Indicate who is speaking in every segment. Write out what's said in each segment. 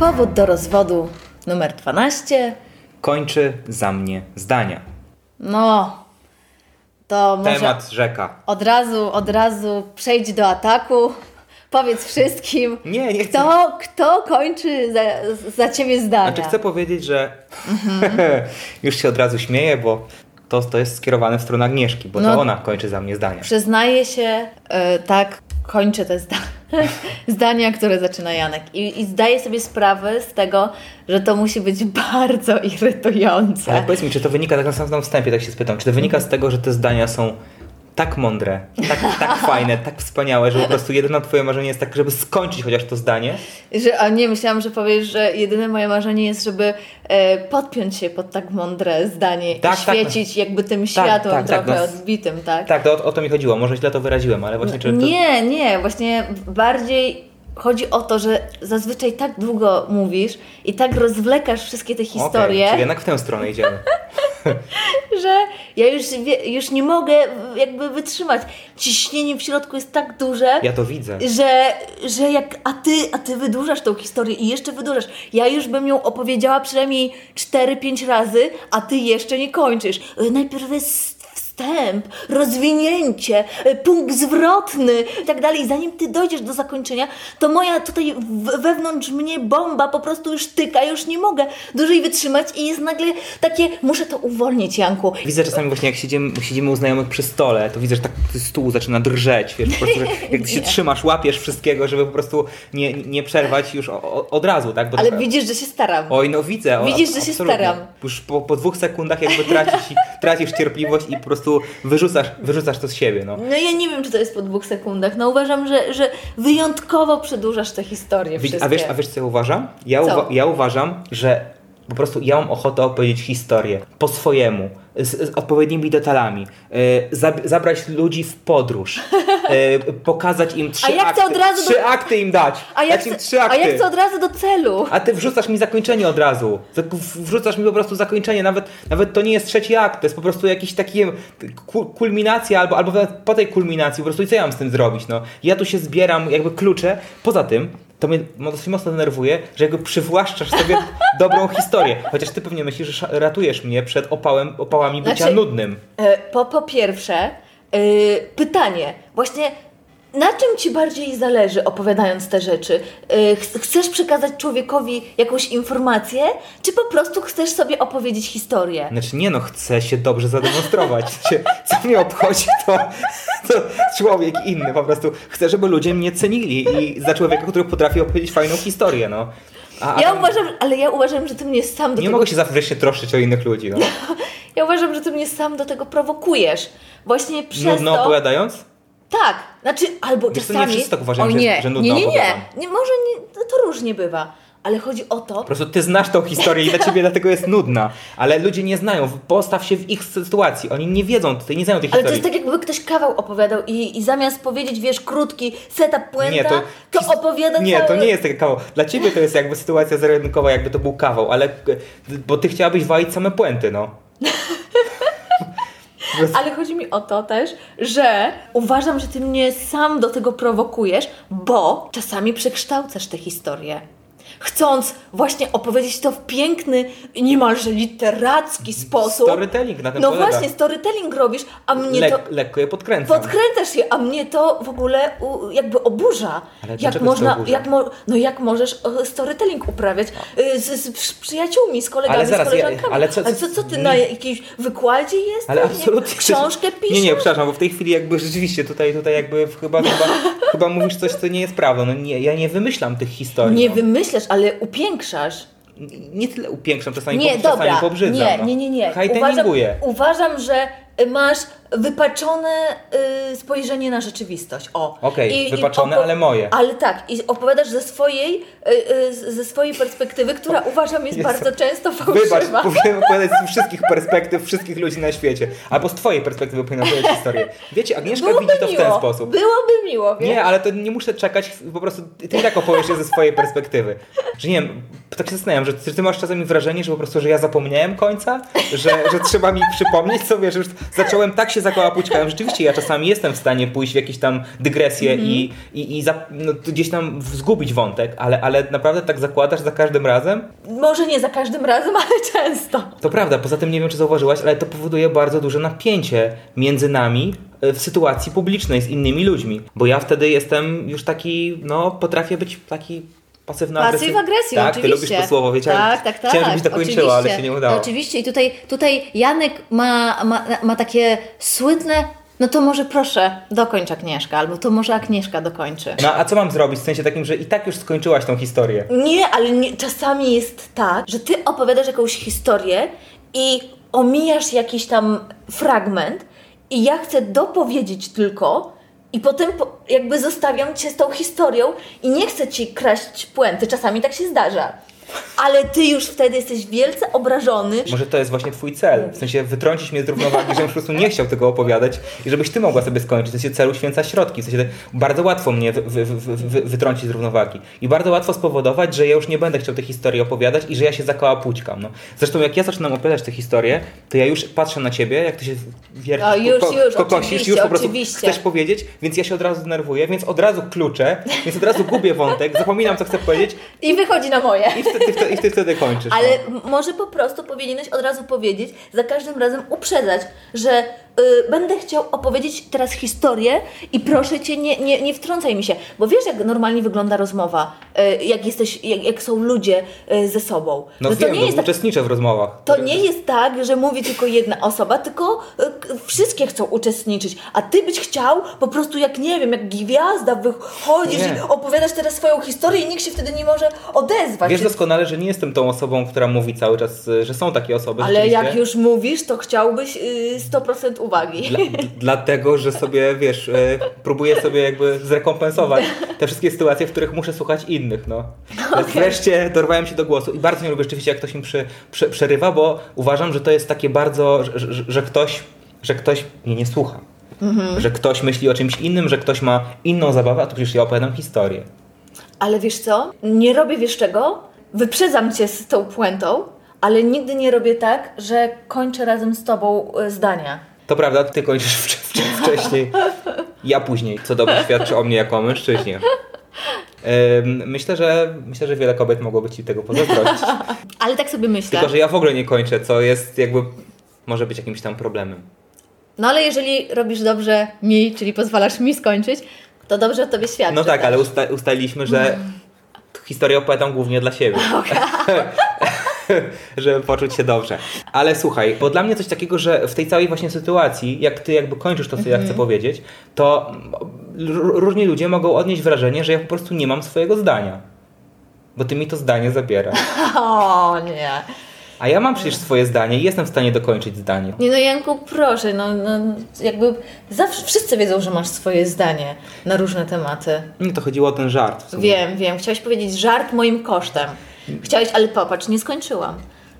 Speaker 1: Powód do rozwodu numer 12.
Speaker 2: Kończy za mnie zdania.
Speaker 1: No, to może
Speaker 2: Temat rzeka.
Speaker 1: od razu, od razu przejdź do ataku. Powiedz wszystkim,
Speaker 2: Nie, nie chcę.
Speaker 1: kto, kto kończy za, za ciebie zdania.
Speaker 2: Znaczy chcę powiedzieć, że już się od razu śmieję, bo to, to jest skierowane w stronę Agnieszki, bo
Speaker 1: No.
Speaker 2: to ona kończy za mnie zdania.
Speaker 1: Przyznaję się, e, tak, kończę te zda zdania, które zaczyna Janek. I, I zdaję sobie sprawę z tego, że to musi być bardzo irytujące.
Speaker 2: Ale powiedz mi, czy to wynika, tak na samym wstępie tak się spytam, czy to wynika z tego, że te zdania są tak mądre, tak, tak fajne, tak wspaniałe, że po prostu jedyne twoje marzenie jest tak, żeby skończyć chociaż to zdanie?
Speaker 1: Że, a nie, myślałam, że powiesz, że jedyne moje marzenie jest, żeby e, podpiąć się pod tak mądre zdanie
Speaker 2: Tak,
Speaker 1: i
Speaker 2: tak.
Speaker 1: świecić jakby tym światłem
Speaker 2: tak, tak,
Speaker 1: trochę
Speaker 2: no.
Speaker 1: odbitym, tak?
Speaker 2: Tak, to o, o to mi chodziło, może źle to wyraziłem, ale właśnie czy to...
Speaker 1: Nie, nie, właśnie bardziej chodzi o to, że zazwyczaj tak długo mówisz i tak rozwlekasz wszystkie te historie.
Speaker 2: Okej, czyli jednak w tę stronę idziemy.
Speaker 1: że ja już, już nie mogę jakby wytrzymać. Ciśnienie w środku jest tak duże,
Speaker 2: Ja to widzę.
Speaker 1: że, że jak, a ty, a ty wydłużasz tą historię i jeszcze wydłużasz. Ja już bym ją opowiedziała przynajmniej 4-5 razy, a ty jeszcze nie kończysz. Najpierw jest wstęp, rozwinięcie, y, punkt zwrotny i tak dalej. Zanim ty dojdziesz do zakończenia, to moja tutaj wewnątrz mnie bomba po prostu już tyka, już nie mogę dłużej wytrzymać i jest nagle takie, muszę to uwolnić, Janku.
Speaker 2: Widzę czasami właśnie jak siedzimy, siedzimy u znajomych przy stole, to widzę, że tak stół zaczyna drżeć, wiesz, po prostu, że jak się trzymasz, łapiesz wszystkiego, żeby po prostu nie, nie przerwać już o, o, od razu, tak? Bo
Speaker 1: Ale widzisz, że się staram.
Speaker 2: Oj, no widzę. O,
Speaker 1: Widzisz, że się
Speaker 2: absolutnie.
Speaker 1: staram.
Speaker 2: Już po, po dwóch sekundach jakby tracisz, tracisz cierpliwość i po prostu wyrzucasz, wyrzucasz to z siebie, no.
Speaker 1: No ja nie wiem, czy to jest po dwóch sekundach. No uważam, że, że wyjątkowo przedłużasz te historie
Speaker 2: Widz-
Speaker 1: wszystkie.
Speaker 2: A wiesz, a wiesz co ja uważam? Ja,
Speaker 1: Co?
Speaker 2: uwa- ja uważam, że po prostu ja mam ochotę opowiedzieć historię po swojemu, z, z odpowiednimi detalami, y, zab- zabrać ludzi w podróż, y, pokazać im trzy
Speaker 1: A ja chcę
Speaker 2: akty,
Speaker 1: od razu do-
Speaker 2: trzy akty im dać,
Speaker 1: a ja,
Speaker 2: dać im
Speaker 1: chcę,
Speaker 2: trzy
Speaker 1: a
Speaker 2: akty.
Speaker 1: ja chcę od razu do celu.
Speaker 2: A ty wrzucasz mi zakończenie od razu. Wrzucasz mi po prostu zakończenie. Nawet, nawet to nie jest trzeci akt, to jest po prostu jakiś taki ku- kulminacja, albo, albo po tej kulminacji, po prostu i co ja mam z tym zrobić? No? Ja tu się zbieram jakby klucze. Poza tym, to mnie dosyć mocno denerwuje, że jakby przywłaszczasz sobie dobrą historię. Chociaż ty pewnie myślisz, że ratujesz mnie przed opałem, opałami bycia
Speaker 1: Znaczy-
Speaker 2: nudnym.
Speaker 1: E, Po, po pierwsze, e, pytanie. Właśnie na czym ci bardziej zależy opowiadając te rzeczy? Ch- chcesz przekazać człowiekowi jakąś informację, czy po prostu chcesz sobie opowiedzieć historię?
Speaker 2: Znaczy nie no, chcę się dobrze zademonstrować. Co mnie obchodzi, to, to człowiek inny. Po prostu chcę, żeby ludzie mnie cenili i za człowieka, który potrafi opowiedzieć fajną historię, no. A, a
Speaker 1: Ja
Speaker 2: tam
Speaker 1: uważam, ale ja uważam, że ty mnie sam do
Speaker 2: nie
Speaker 1: tego
Speaker 2: mogę się zawsze wreszcie troszczyć o innych ludzi, no.
Speaker 1: Ja uważam, że ty mnie sam do tego prowokujesz. Właśnie przez
Speaker 2: Nudno
Speaker 1: to...
Speaker 2: opowiadając?
Speaker 1: Tak, znaczy albo
Speaker 2: Wiesz
Speaker 1: czasami...
Speaker 2: nie wszyscy tak uważają,
Speaker 1: o,
Speaker 2: że-
Speaker 1: nie,
Speaker 2: że nudno
Speaker 1: nie, nie, nie, nie. Może nie, to, to różnie bywa. Ale chodzi o to...
Speaker 2: Po prostu ty znasz tą historię i dla ciebie dlatego jest nudna. Ale ludzie nie znają. Postaw się w ich sytuacji. Oni nie wiedzą, nie znają tej
Speaker 1: Ale to
Speaker 2: historii.
Speaker 1: jest tak, jakby ktoś kawał opowiadał i, i zamiast powiedzieć, wiesz, krótki setup puenta,
Speaker 2: Nie,
Speaker 1: to,
Speaker 2: to,
Speaker 1: opowiada
Speaker 2: Nie,
Speaker 1: cały...
Speaker 2: to nie jest taki kawał. Dla ciebie to jest jakby sytuacja zero-jedynkowa, jakby to był kawał, ale bo ty chciałabyś walić same puenty, no.
Speaker 1: Ale chodzi mi o to też, że uważam, że ty mnie sam do tego prowokujesz, bo czasami przekształcasz tę historię. Chcąc właśnie opowiedzieć to w piękny, niemalże literacki sposób.
Speaker 2: Storytelling na tym
Speaker 1: No
Speaker 2: polega.
Speaker 1: właśnie, storytelling robisz, a mnie
Speaker 2: Lek,
Speaker 1: to.
Speaker 2: lekko je podkręcam.
Speaker 1: Podkręcasz się, a mnie to w ogóle jakby oburza.
Speaker 2: Ale
Speaker 1: jak można,
Speaker 2: oburza?
Speaker 1: jak mo, no jak możesz e, storytelling uprawiać y, z, z przy- przyjaciółmi, z kolegami,
Speaker 2: Ale zaraz,
Speaker 1: z koleżankami.
Speaker 2: ja- ale co-
Speaker 1: co, co ty
Speaker 2: nie-
Speaker 1: na jakimś wykładzie jesteś?
Speaker 2: Ale
Speaker 1: Nie-
Speaker 2: absolutnie.
Speaker 1: Książkę piszesz?
Speaker 2: Nie, nie, przepraszam, bo w tej chwili jakby rzeczywiście tutaj, tutaj jakby chyba, chyba, chyba mówisz coś, co nie jest prawdą. No nie, ja nie wymyślam tych historii.
Speaker 1: Nie
Speaker 2: no.
Speaker 1: wymyślasz, ale upiększasz.
Speaker 2: nie tyle upiększam, czasami,
Speaker 1: Nie,
Speaker 2: po, czasami
Speaker 1: dobra.
Speaker 2: pobrzydzam.
Speaker 1: Nie,
Speaker 2: no.
Speaker 1: nie, nie, nie. Uważam, uważam, że masz wypaczone y, spojrzenie na rzeczywistość. O.
Speaker 2: Okej,
Speaker 1: i
Speaker 2: wypaczone, ale moje.
Speaker 1: Ale tak, i opowiadasz ze swojej, y, y, ze swojej perspektywy, która uważam jest
Speaker 2: Jezu.
Speaker 1: bardzo często
Speaker 2: Wybacz,
Speaker 1: fałszywa.
Speaker 2: powinienem opowiadać z wszystkich perspektyw, wszystkich ludzi na świecie. Albo z twojej perspektywy powinien opowiadać historię. Wiecie, Agnieszka
Speaker 1: Byłoby
Speaker 2: widzi to w ten
Speaker 1: miło.
Speaker 2: sposób.
Speaker 1: Byłoby miło, wiesz?
Speaker 2: Nie, ale to nie muszę czekać, po prostu ty ty i tak opowiesz je ze swojej perspektywy. Że nie wiem, tak się zastanawiam, że ty, ty masz czasami wrażenie, że po prostu, że ja zapomniałem końca, że, że trzeba mi przypomnieć sobie, że już zacząłem tak się zakołapućkałem. Rzeczywiście ja czasami jestem w stanie pójść w jakieś tam dygresje i, i, i za, no, gdzieś tam zgubić wątek, ale, ale naprawdę tak zakładasz za każdym razem?
Speaker 1: Może nie za każdym razem, ale często.
Speaker 2: To prawda, poza tym nie wiem, czy zauważyłaś, ale to powoduje bardzo duże napięcie między nami e, w sytuacji publicznej z innymi ludźmi. Bo ja wtedy jestem już taki, no, potrafię być taki pasywno
Speaker 1: Pasyw agresji,
Speaker 2: Tak,
Speaker 1: oczywiście.
Speaker 2: ty lubisz to słowo, wiedziałem.
Speaker 1: Tak, tak, tak.
Speaker 2: Chciałem, żebyś to kończyła, ale się nie udało.
Speaker 1: Oczywiście i tutaj, tutaj Janek ma, ma, ma takie słynne, no to może proszę dokończ Agnieszka, albo to może Agnieszka dokończy.
Speaker 2: No a co mam zrobić? W sensie takim, że i tak już skończyłaś tą historię.
Speaker 1: Nie, ale nie, czasami jest tak, że ty opowiadasz jakąś historię i omijasz jakiś tam fragment i ja chcę dopowiedzieć tylko i potem po, jakby zostawiam cię z tą historią i nie chcę ci kraść puenty, czasami tak się zdarza. Ale ty już wtedy jesteś wielce obrażony.
Speaker 2: Może to jest właśnie twój cel. W sensie wytrącić mnie z równowagi, żebym po prostu nie chciał tego opowiadać i żebyś ty mogła sobie skończyć. W sensie celu święca środki. W sensie bardzo łatwo mnie wy, wy, wy, wy, wytrącić z równowagi. I bardzo łatwo spowodować, że ja już nie będę chciał tej historii opowiadać i że ja się zakołapućkam. No. Zresztą jak ja zaczynam opowiadać tę historię, to ja już patrzę na ciebie, jak ty się wiercisz,
Speaker 1: O, już,
Speaker 2: ko-
Speaker 1: już,
Speaker 2: kokosisz, już po prostu
Speaker 1: oczywiście.
Speaker 2: chcesz powiedzieć, więc ja się od razu denerwuję, więc od razu kluczę, więc od razu gubię wątek, zapominam co chcę powiedzieć
Speaker 1: I wychodzi na moje.
Speaker 2: i wtedy, wtedy, i ty wtedy kończysz.
Speaker 1: Ale
Speaker 2: no.
Speaker 1: może po prostu powinieneś od razu powiedzieć, za każdym razem uprzedzać, że Y, będę chciał opowiedzieć teraz historię i proszę cię, nie, nie, nie wtrącaj mi się, bo wiesz, jak normalnie wygląda rozmowa, y, jak, jesteś, jak, jak są ludzie y, ze sobą.
Speaker 2: No,
Speaker 1: no
Speaker 2: wiem,
Speaker 1: to nie
Speaker 2: no
Speaker 1: jest tak,
Speaker 2: uczestniczę w rozmowach.
Speaker 1: To nie jest tak, że mówi tylko jedna osoba, tylko wszystkie chcą uczestniczyć, a ty byś chciał po prostu, jak nie wiem, jak gwiazda wychodzisz
Speaker 2: nie.
Speaker 1: i opowiadasz teraz swoją historię i nikt się wtedy nie może odezwać.
Speaker 2: Wiesz doskonale, że nie jestem tą osobą, która mówi cały czas, że są takie osoby.
Speaker 1: Ale jak już mówisz, to chciałbyś 100% uwagi.
Speaker 2: Dla, dlatego, że sobie, wiesz, e, próbuję sobie jakby zrekompensować te wszystkie sytuacje, w których muszę słuchać innych, no. Okay. Wreszcie dorwałem się do głosu i bardzo nie lubię rzeczywiście, jak ktoś mi przy, przy, przerywa, bo uważam, że to jest takie bardzo, że, że, ktoś, że ktoś mnie nie słucha.
Speaker 1: Mhm.
Speaker 2: Że ktoś myśli o czymś innym, że ktoś ma inną zabawę, a tu przecież ja opowiadam historię.
Speaker 1: Ale wiesz co? Nie robię wiesz czego? Wyprzedzam cię z tą puentą, ale nigdy nie robię tak, że kończę razem z tobą e, zdania.
Speaker 2: To prawda, ty kończysz wcze- wcze- wcześniej, ja później, co dobrze świadczy o mnie jako o mężczyźnie. Myślę, że myślę, że wiele kobiet mogłoby ci tego pozazdrościć.
Speaker 1: Ale tak sobie myślę.
Speaker 2: Tylko, że ja w ogóle nie kończę, co jest jakby może być jakimś tam problemem.
Speaker 1: No ale jeżeli robisz dobrze mi, czyli pozwalasz mi skończyć, to dobrze o tobie świadczy.
Speaker 2: No tak, ale usta ustaliliśmy, że historię opowiadam głównie dla siebie. Żeby poczuć się dobrze. Ale słuchaj, bo dla mnie coś takiego, że w tej całej właśnie sytuacji, jak ty jakby kończysz to, co ja chcę powiedzieć, to różni ludzie mogą odnieść wrażenie, że ja po prostu nie mam swojego zdania. Bo ty mi to zdanie zabierasz.
Speaker 1: O nie.
Speaker 2: A ja mam przecież swoje zdanie i jestem w stanie dokończyć zdanie.
Speaker 1: Nie no Janku, proszę, no, no jakby zawsze wszyscy wiedzą, że masz swoje zdanie na różne tematy.
Speaker 2: Nie, to chodziło o ten żart.
Speaker 1: Wiem, wiem. Chciałeś powiedzieć żart moim kosztem. Chciałeś, ale popatrz, nie skończyłam.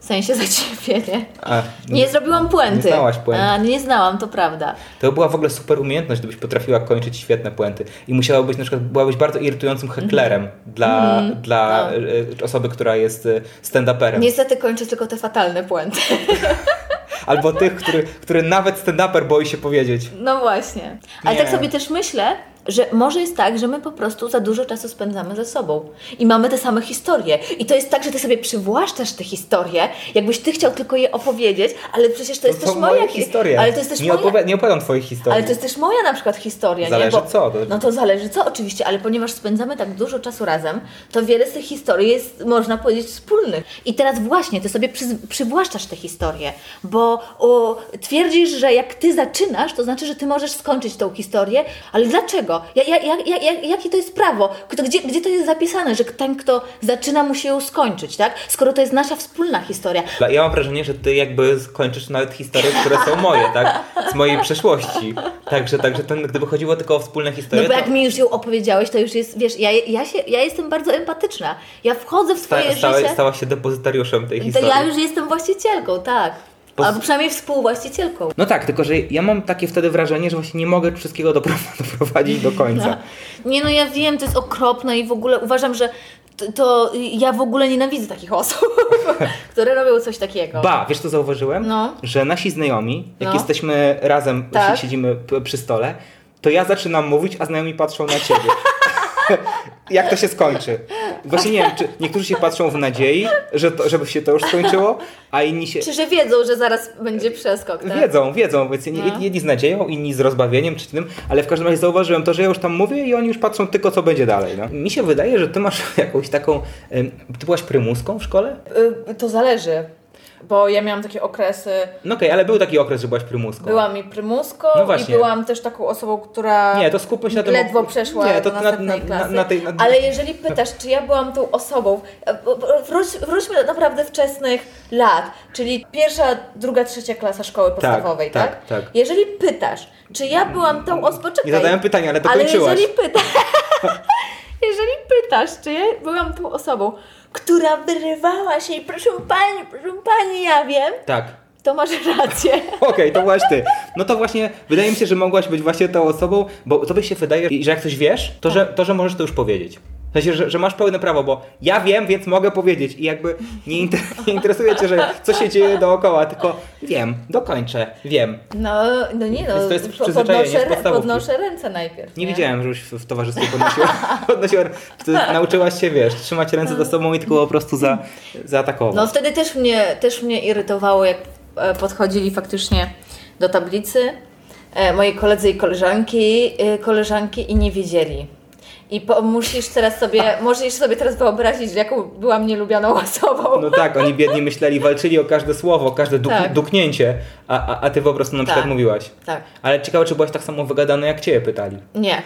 Speaker 1: W sensie za ciebie, nie?
Speaker 2: A,
Speaker 1: Nie zrobiłam puenty.
Speaker 2: Nie znałaś puenty.
Speaker 1: A, nie znałam, to prawda.
Speaker 2: To była w ogóle super umiejętność, gdybyś potrafiła kończyć świetne puenty. I musiała być na przykład, byłabyś bardzo irytującym hecklerem dla, dla
Speaker 1: No.
Speaker 2: e, osoby, która jest e, stand-uperem.
Speaker 1: Niestety kończę tylko te fatalne puenty.
Speaker 2: Albo tych, który, który nawet stand-uper boi się powiedzieć.
Speaker 1: No właśnie. Ale
Speaker 2: Nie.
Speaker 1: tak sobie też myślę, że może jest tak, że my po prostu za dużo czasu spędzamy ze sobą i mamy te same historie. I to jest tak, że ty sobie przywłaszczasz te historie, jakbyś ty chciał tylko je opowiedzieć, ale przecież to jest
Speaker 2: to
Speaker 1: też moja
Speaker 2: moje
Speaker 1: hi-
Speaker 2: historie.
Speaker 1: Ale to jest też
Speaker 2: nie,
Speaker 1: moja...
Speaker 2: nie opowiadam twoich historii.
Speaker 1: Ale to jest też moja na przykład historia,
Speaker 2: Zależy
Speaker 1: nie? Bo,
Speaker 2: co, to-
Speaker 1: No to zależy co oczywiście, ale ponieważ spędzamy tak dużo czasu razem, to wiele z tych historii jest, można powiedzieć, wspólnych. I teraz właśnie, ty sobie przy, przywłaszczasz te historie, bo o, twierdzisz, że jak ty zaczynasz, to znaczy, że ty możesz skończyć tą historię, ale dlaczego? Dlaczego? Ja, ja, ja, ja, ja, jakie to jest prawo? Gdzie, gdzie to jest zapisane, że ten, kto zaczyna, musi ją skończyć, tak? Skoro to jest nasza wspólna historia.
Speaker 2: Ja mam wrażenie, że ty jakby skończysz nawet historie, które są moje, tak? Z mojej przeszłości. Także, także ten, gdyby chodziło tylko o wspólne historie,
Speaker 1: No bo
Speaker 2: to
Speaker 1: jak mi już ją opowiedziałeś, to już jest, wiesz, ja, ja, się, ja jestem bardzo empatyczna. Ja wchodzę w swoje
Speaker 2: sta, stała,
Speaker 1: życie,
Speaker 2: stałaś się depozytariuszem tej
Speaker 1: to
Speaker 2: historii.
Speaker 1: ja już jestem właścicielką, tak.
Speaker 2: Po-
Speaker 1: Albo przynajmniej współwłaścicielką.
Speaker 2: No tak, tylko że ja mam takie wtedy wrażenie, że właśnie nie mogę wszystkiego dopro- doprowadzić do końca.
Speaker 1: Nie no, ja wiem, to jest okropne i w ogóle uważam, że to, to ja w ogóle nienawidzę takich osób, które robią coś takiego.
Speaker 2: Ba, wiesz co zauważyłem?
Speaker 1: No.
Speaker 2: Że nasi znajomi, jak
Speaker 1: No.
Speaker 2: jesteśmy razem,
Speaker 1: Tak.
Speaker 2: siedzimy przy stole, to ja zaczynam mówić, a znajomi patrzą na ciebie. jak to się skończy? Właśnie nie wiem, czy niektórzy się patrzą w nadziei, że to, żeby się to już skończyło, a inni się...
Speaker 1: Czy że wiedzą, że zaraz będzie przeskok, tak?
Speaker 2: Wiedzą, wiedzą, więc
Speaker 1: No.
Speaker 2: jedni, z nadzieją, inni z rozbawieniem czy tym, ale w każdym razie zauważyłem to, że ja już tam mówię i oni już patrzą tylko, co będzie dalej. No. Mi się wydaje, że ty masz jakąś taką... Ty byłaś prymuską w szkole?
Speaker 1: Y, To zależy, bo ja miałam takie okresy.
Speaker 2: No okej, ale był taki okres, że byłaś prymuską.
Speaker 1: Byłam i prymuską
Speaker 2: No
Speaker 1: i byłam też taką osobą, która
Speaker 2: Nie, to skupmy się na tym...
Speaker 1: ledwo przeszła
Speaker 2: Nie, to
Speaker 1: do
Speaker 2: na,
Speaker 1: następnej
Speaker 2: na,
Speaker 1: klasy.
Speaker 2: na, na tej... Na...
Speaker 1: Ale jeżeli pytasz, czy ja byłam tą osobą, wróć, wróćmy do naprawdę wczesnych lat, czyli pierwsza, druga, trzecia klasa szkoły podstawowej, tak?
Speaker 2: tak, tak.
Speaker 1: Jeżeli pytasz, czy ja byłam tą osobą, czekaj,
Speaker 2: Nie zadałem pytania, ale
Speaker 1: ale
Speaker 2: dokończyłaś.
Speaker 1: jeżeli pytasz, pytasz, czy ja byłam tą osobą, która wyrywała się i proszę pani, proszę pani, ja wiem,
Speaker 2: Tak.
Speaker 1: to masz rację.
Speaker 2: Okej, to byłaś ty. No to właśnie, wydaje mi się, że mogłaś być właśnie tą osobą, bo tobie się wydaje, że jak coś wiesz, to, że, to, że możesz to już powiedzieć. W sensie, że, że masz pełne prawo, bo ja wiem, więc mogę powiedzieć i jakby nie, inter, nie interesuje cię, że co się dzieje dookoła, tylko wiem, dokończę, wiem.
Speaker 1: No, no nie no,
Speaker 2: to jest przyzwyczajenie
Speaker 1: podnoszę, podnoszę ręce najpierw.
Speaker 2: Nie widziałem, żebyś w, w towarzystwie podnosiła, podnosiła ty nauczyłaś się, wiesz, trzymać ręce za sobą i tylko po prostu za, zaatakować.
Speaker 1: No wtedy też mnie, też mnie irytowało, jak e, podchodzili faktycznie do tablicy e, moi koledzy i koleżanki, e, koleżanki i nie wiedzieli. I po, musisz teraz sobie, możesz sobie teraz wyobrazić, jaką byłam nielubianą osobą.
Speaker 2: No tak, oni biedni myśleli, walczyli o każde słowo, każde duk,
Speaker 1: Tak.
Speaker 2: duknięcie, a, a, a ty po prostu na przykład
Speaker 1: Tak.
Speaker 2: mówiłaś.
Speaker 1: Tak.
Speaker 2: Ale ciekawe, czy byłaś tak samo wygadana, jak ciebie pytali.
Speaker 1: Nie.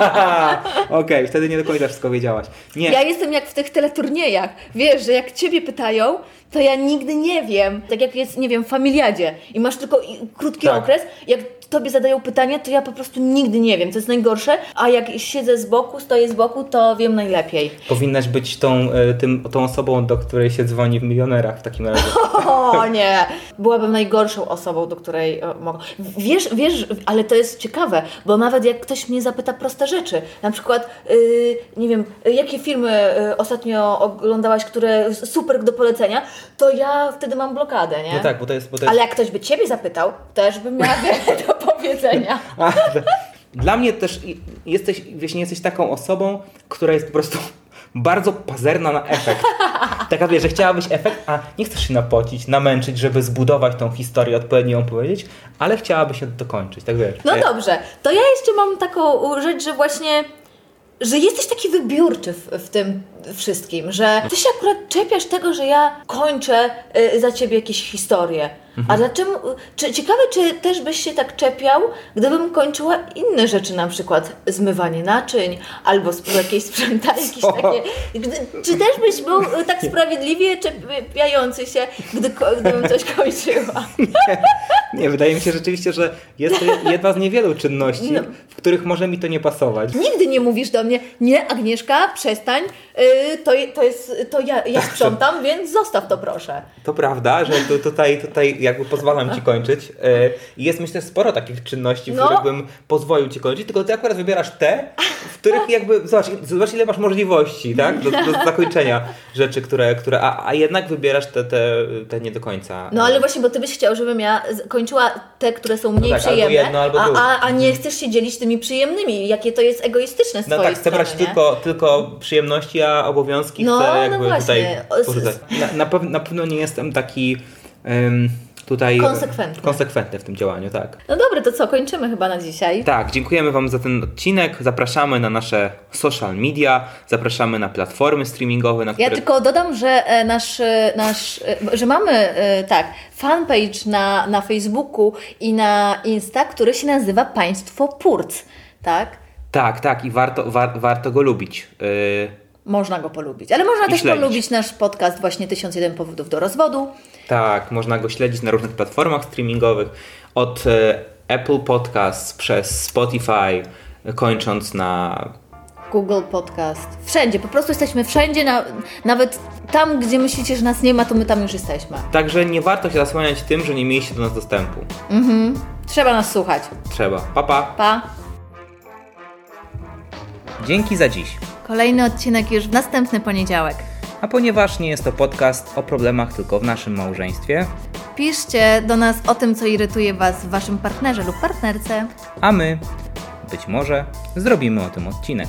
Speaker 2: Okej, wtedy nie do końca wszystko wiedziałaś. Nie,
Speaker 1: Ja jestem jak w tych teleturniejach. Wiesz, że jak ciebie pytają, to ja nigdy nie wiem. Tak jak jest, nie wiem, w familiadzie i masz tylko krótki
Speaker 2: Tak.
Speaker 1: okres, jak tobie zadają pytania, to ja po prostu nigdy nie wiem. To jest najgorsze. A jak siedzę z boku, stoję z boku, to wiem najlepiej.
Speaker 2: powinnaś być tą, e, tym, tą osobą, do której się dzwoni w milionerach w takim razie.
Speaker 1: O nie! Byłabym najgorszą osobą, do której e, mogę. Wiesz, wiesz, ale to jest ciekawe, bo nawet jak ktoś mnie zapyta proste rzeczy, na przykład, yy, nie wiem, jakie filmy y, ostatnio oglądałaś, które super do polecenia, to ja wtedy mam blokadę, nie?
Speaker 2: No tak, bo to jest... Bo to jest...
Speaker 1: Ale jak ktoś by ciebie zapytał, też bym miała wiele do powiedzenia.
Speaker 2: A, Dla mnie też jesteś, wiesz, nie jesteś taką osobą, która jest po prostu bardzo pazerna na efekt. Taka wiesz, że chciałabyś efekt, a nie chcesz się napocić, namęczyć, żeby zbudować tą historię, odpowiednio ją powiedzieć, ale chciałabyś ją dokończyć, tak wiesz.
Speaker 1: No
Speaker 2: E,
Speaker 1: dobrze, to ja jeszcze mam taką rzecz, że właśnie, że jesteś taki wybiórczy w, w tym wszystkim, że ty się akurat czepiasz tego, że ja kończę y, za ciebie jakieś historie. A dlaczego, czy, ciekawe, czy też byś się tak czepiał, gdybym kończyła inne rzeczy, na przykład zmywanie naczyń, albo jakieś sprzątanie, jakieś takie... Gdy, czy też byś był tak sprawiedliwie czepiający się, gdy, gdybym coś kończyła?
Speaker 2: Nie, wydaje mi się rzeczywiście, że jest to jedna z niewielu czynności,
Speaker 1: No.
Speaker 2: w których może mi to nie pasować.
Speaker 1: Nigdy nie mówisz do mnie, nie Agnieszka, przestań, yy, to, to jest, to ja, ja sprzątam, więc zostaw to proszę.
Speaker 2: To prawda, że tu, tutaj, tutaj jakby pozwalam ci kończyć. E, I jest myślę sporo takich czynności, w
Speaker 1: No.
Speaker 2: których bym pozwolił ci kończyć, tylko ty akurat wybierasz te, w których jakby, zobacz, zobacz ile masz możliwości, tak, do, do zakończenia rzeczy, które, które a, a jednak wybierasz te, te, te nie do końca.
Speaker 1: No ale właśnie, bo ty byś chciał, żebym ja kończyła te, które są mniej
Speaker 2: tak, albo
Speaker 1: przyjemne,
Speaker 2: jedno, albo
Speaker 1: a, a, a nie chcesz się dzielić tymi przyjemnymi. Jakie to jest egoistyczne z
Speaker 2: No tak, chcę brać tylko, tylko przyjemności, a obowiązki
Speaker 1: No,
Speaker 2: chcę
Speaker 1: no
Speaker 2: jakby
Speaker 1: właśnie.
Speaker 2: tutaj. Na, na, pew, na pewno nie jestem taki em, tutaj
Speaker 1: Konsekwentny.
Speaker 2: konsekwentny w tym działaniu, tak.
Speaker 1: No dobra, to co, kończymy chyba na dzisiaj.
Speaker 2: Tak, dziękujemy Wam za ten odcinek. Zapraszamy na nasze social media, zapraszamy na platformy streamingowe, na które.
Speaker 1: Ja tylko dodam, że e, nasz, e, nasz e, że mamy tak, fanpage na, na Facebooku i na Insta, który się nazywa Państwo Purc, tak?
Speaker 2: Tak, tak i warto, war, warto go lubić. Yy,
Speaker 1: Można go polubić. Ale można
Speaker 2: I
Speaker 1: też
Speaker 2: śledzić.
Speaker 1: polubić nasz podcast właśnie 1001 powodów do rozwodu.
Speaker 2: tak, można go śledzić na różnych platformach streamingowych. Od e, Apple Podcasts przez Spotify, kończąc na
Speaker 1: Google Podcast. Wszędzie, po prostu jesteśmy wszędzie, na, nawet tam, gdzie myślicie, że nas nie ma, to my tam już jesteśmy.
Speaker 2: Także nie warto się zasłaniać tym, że nie mieliście do nas dostępu.
Speaker 1: Trzeba nas słuchać.
Speaker 2: Trzeba. Papa. Pa.
Speaker 1: Pa!
Speaker 2: Dzięki za dziś.
Speaker 1: Kolejny odcinek już w następny poniedziałek.
Speaker 2: A ponieważ nie jest to podcast o problemach tylko w naszym małżeństwie,
Speaker 1: Piszcie do nas o tym, co irytuje Was w Waszym partnerze lub partnerce.
Speaker 2: a my, być może, zrobimy o tym odcinek.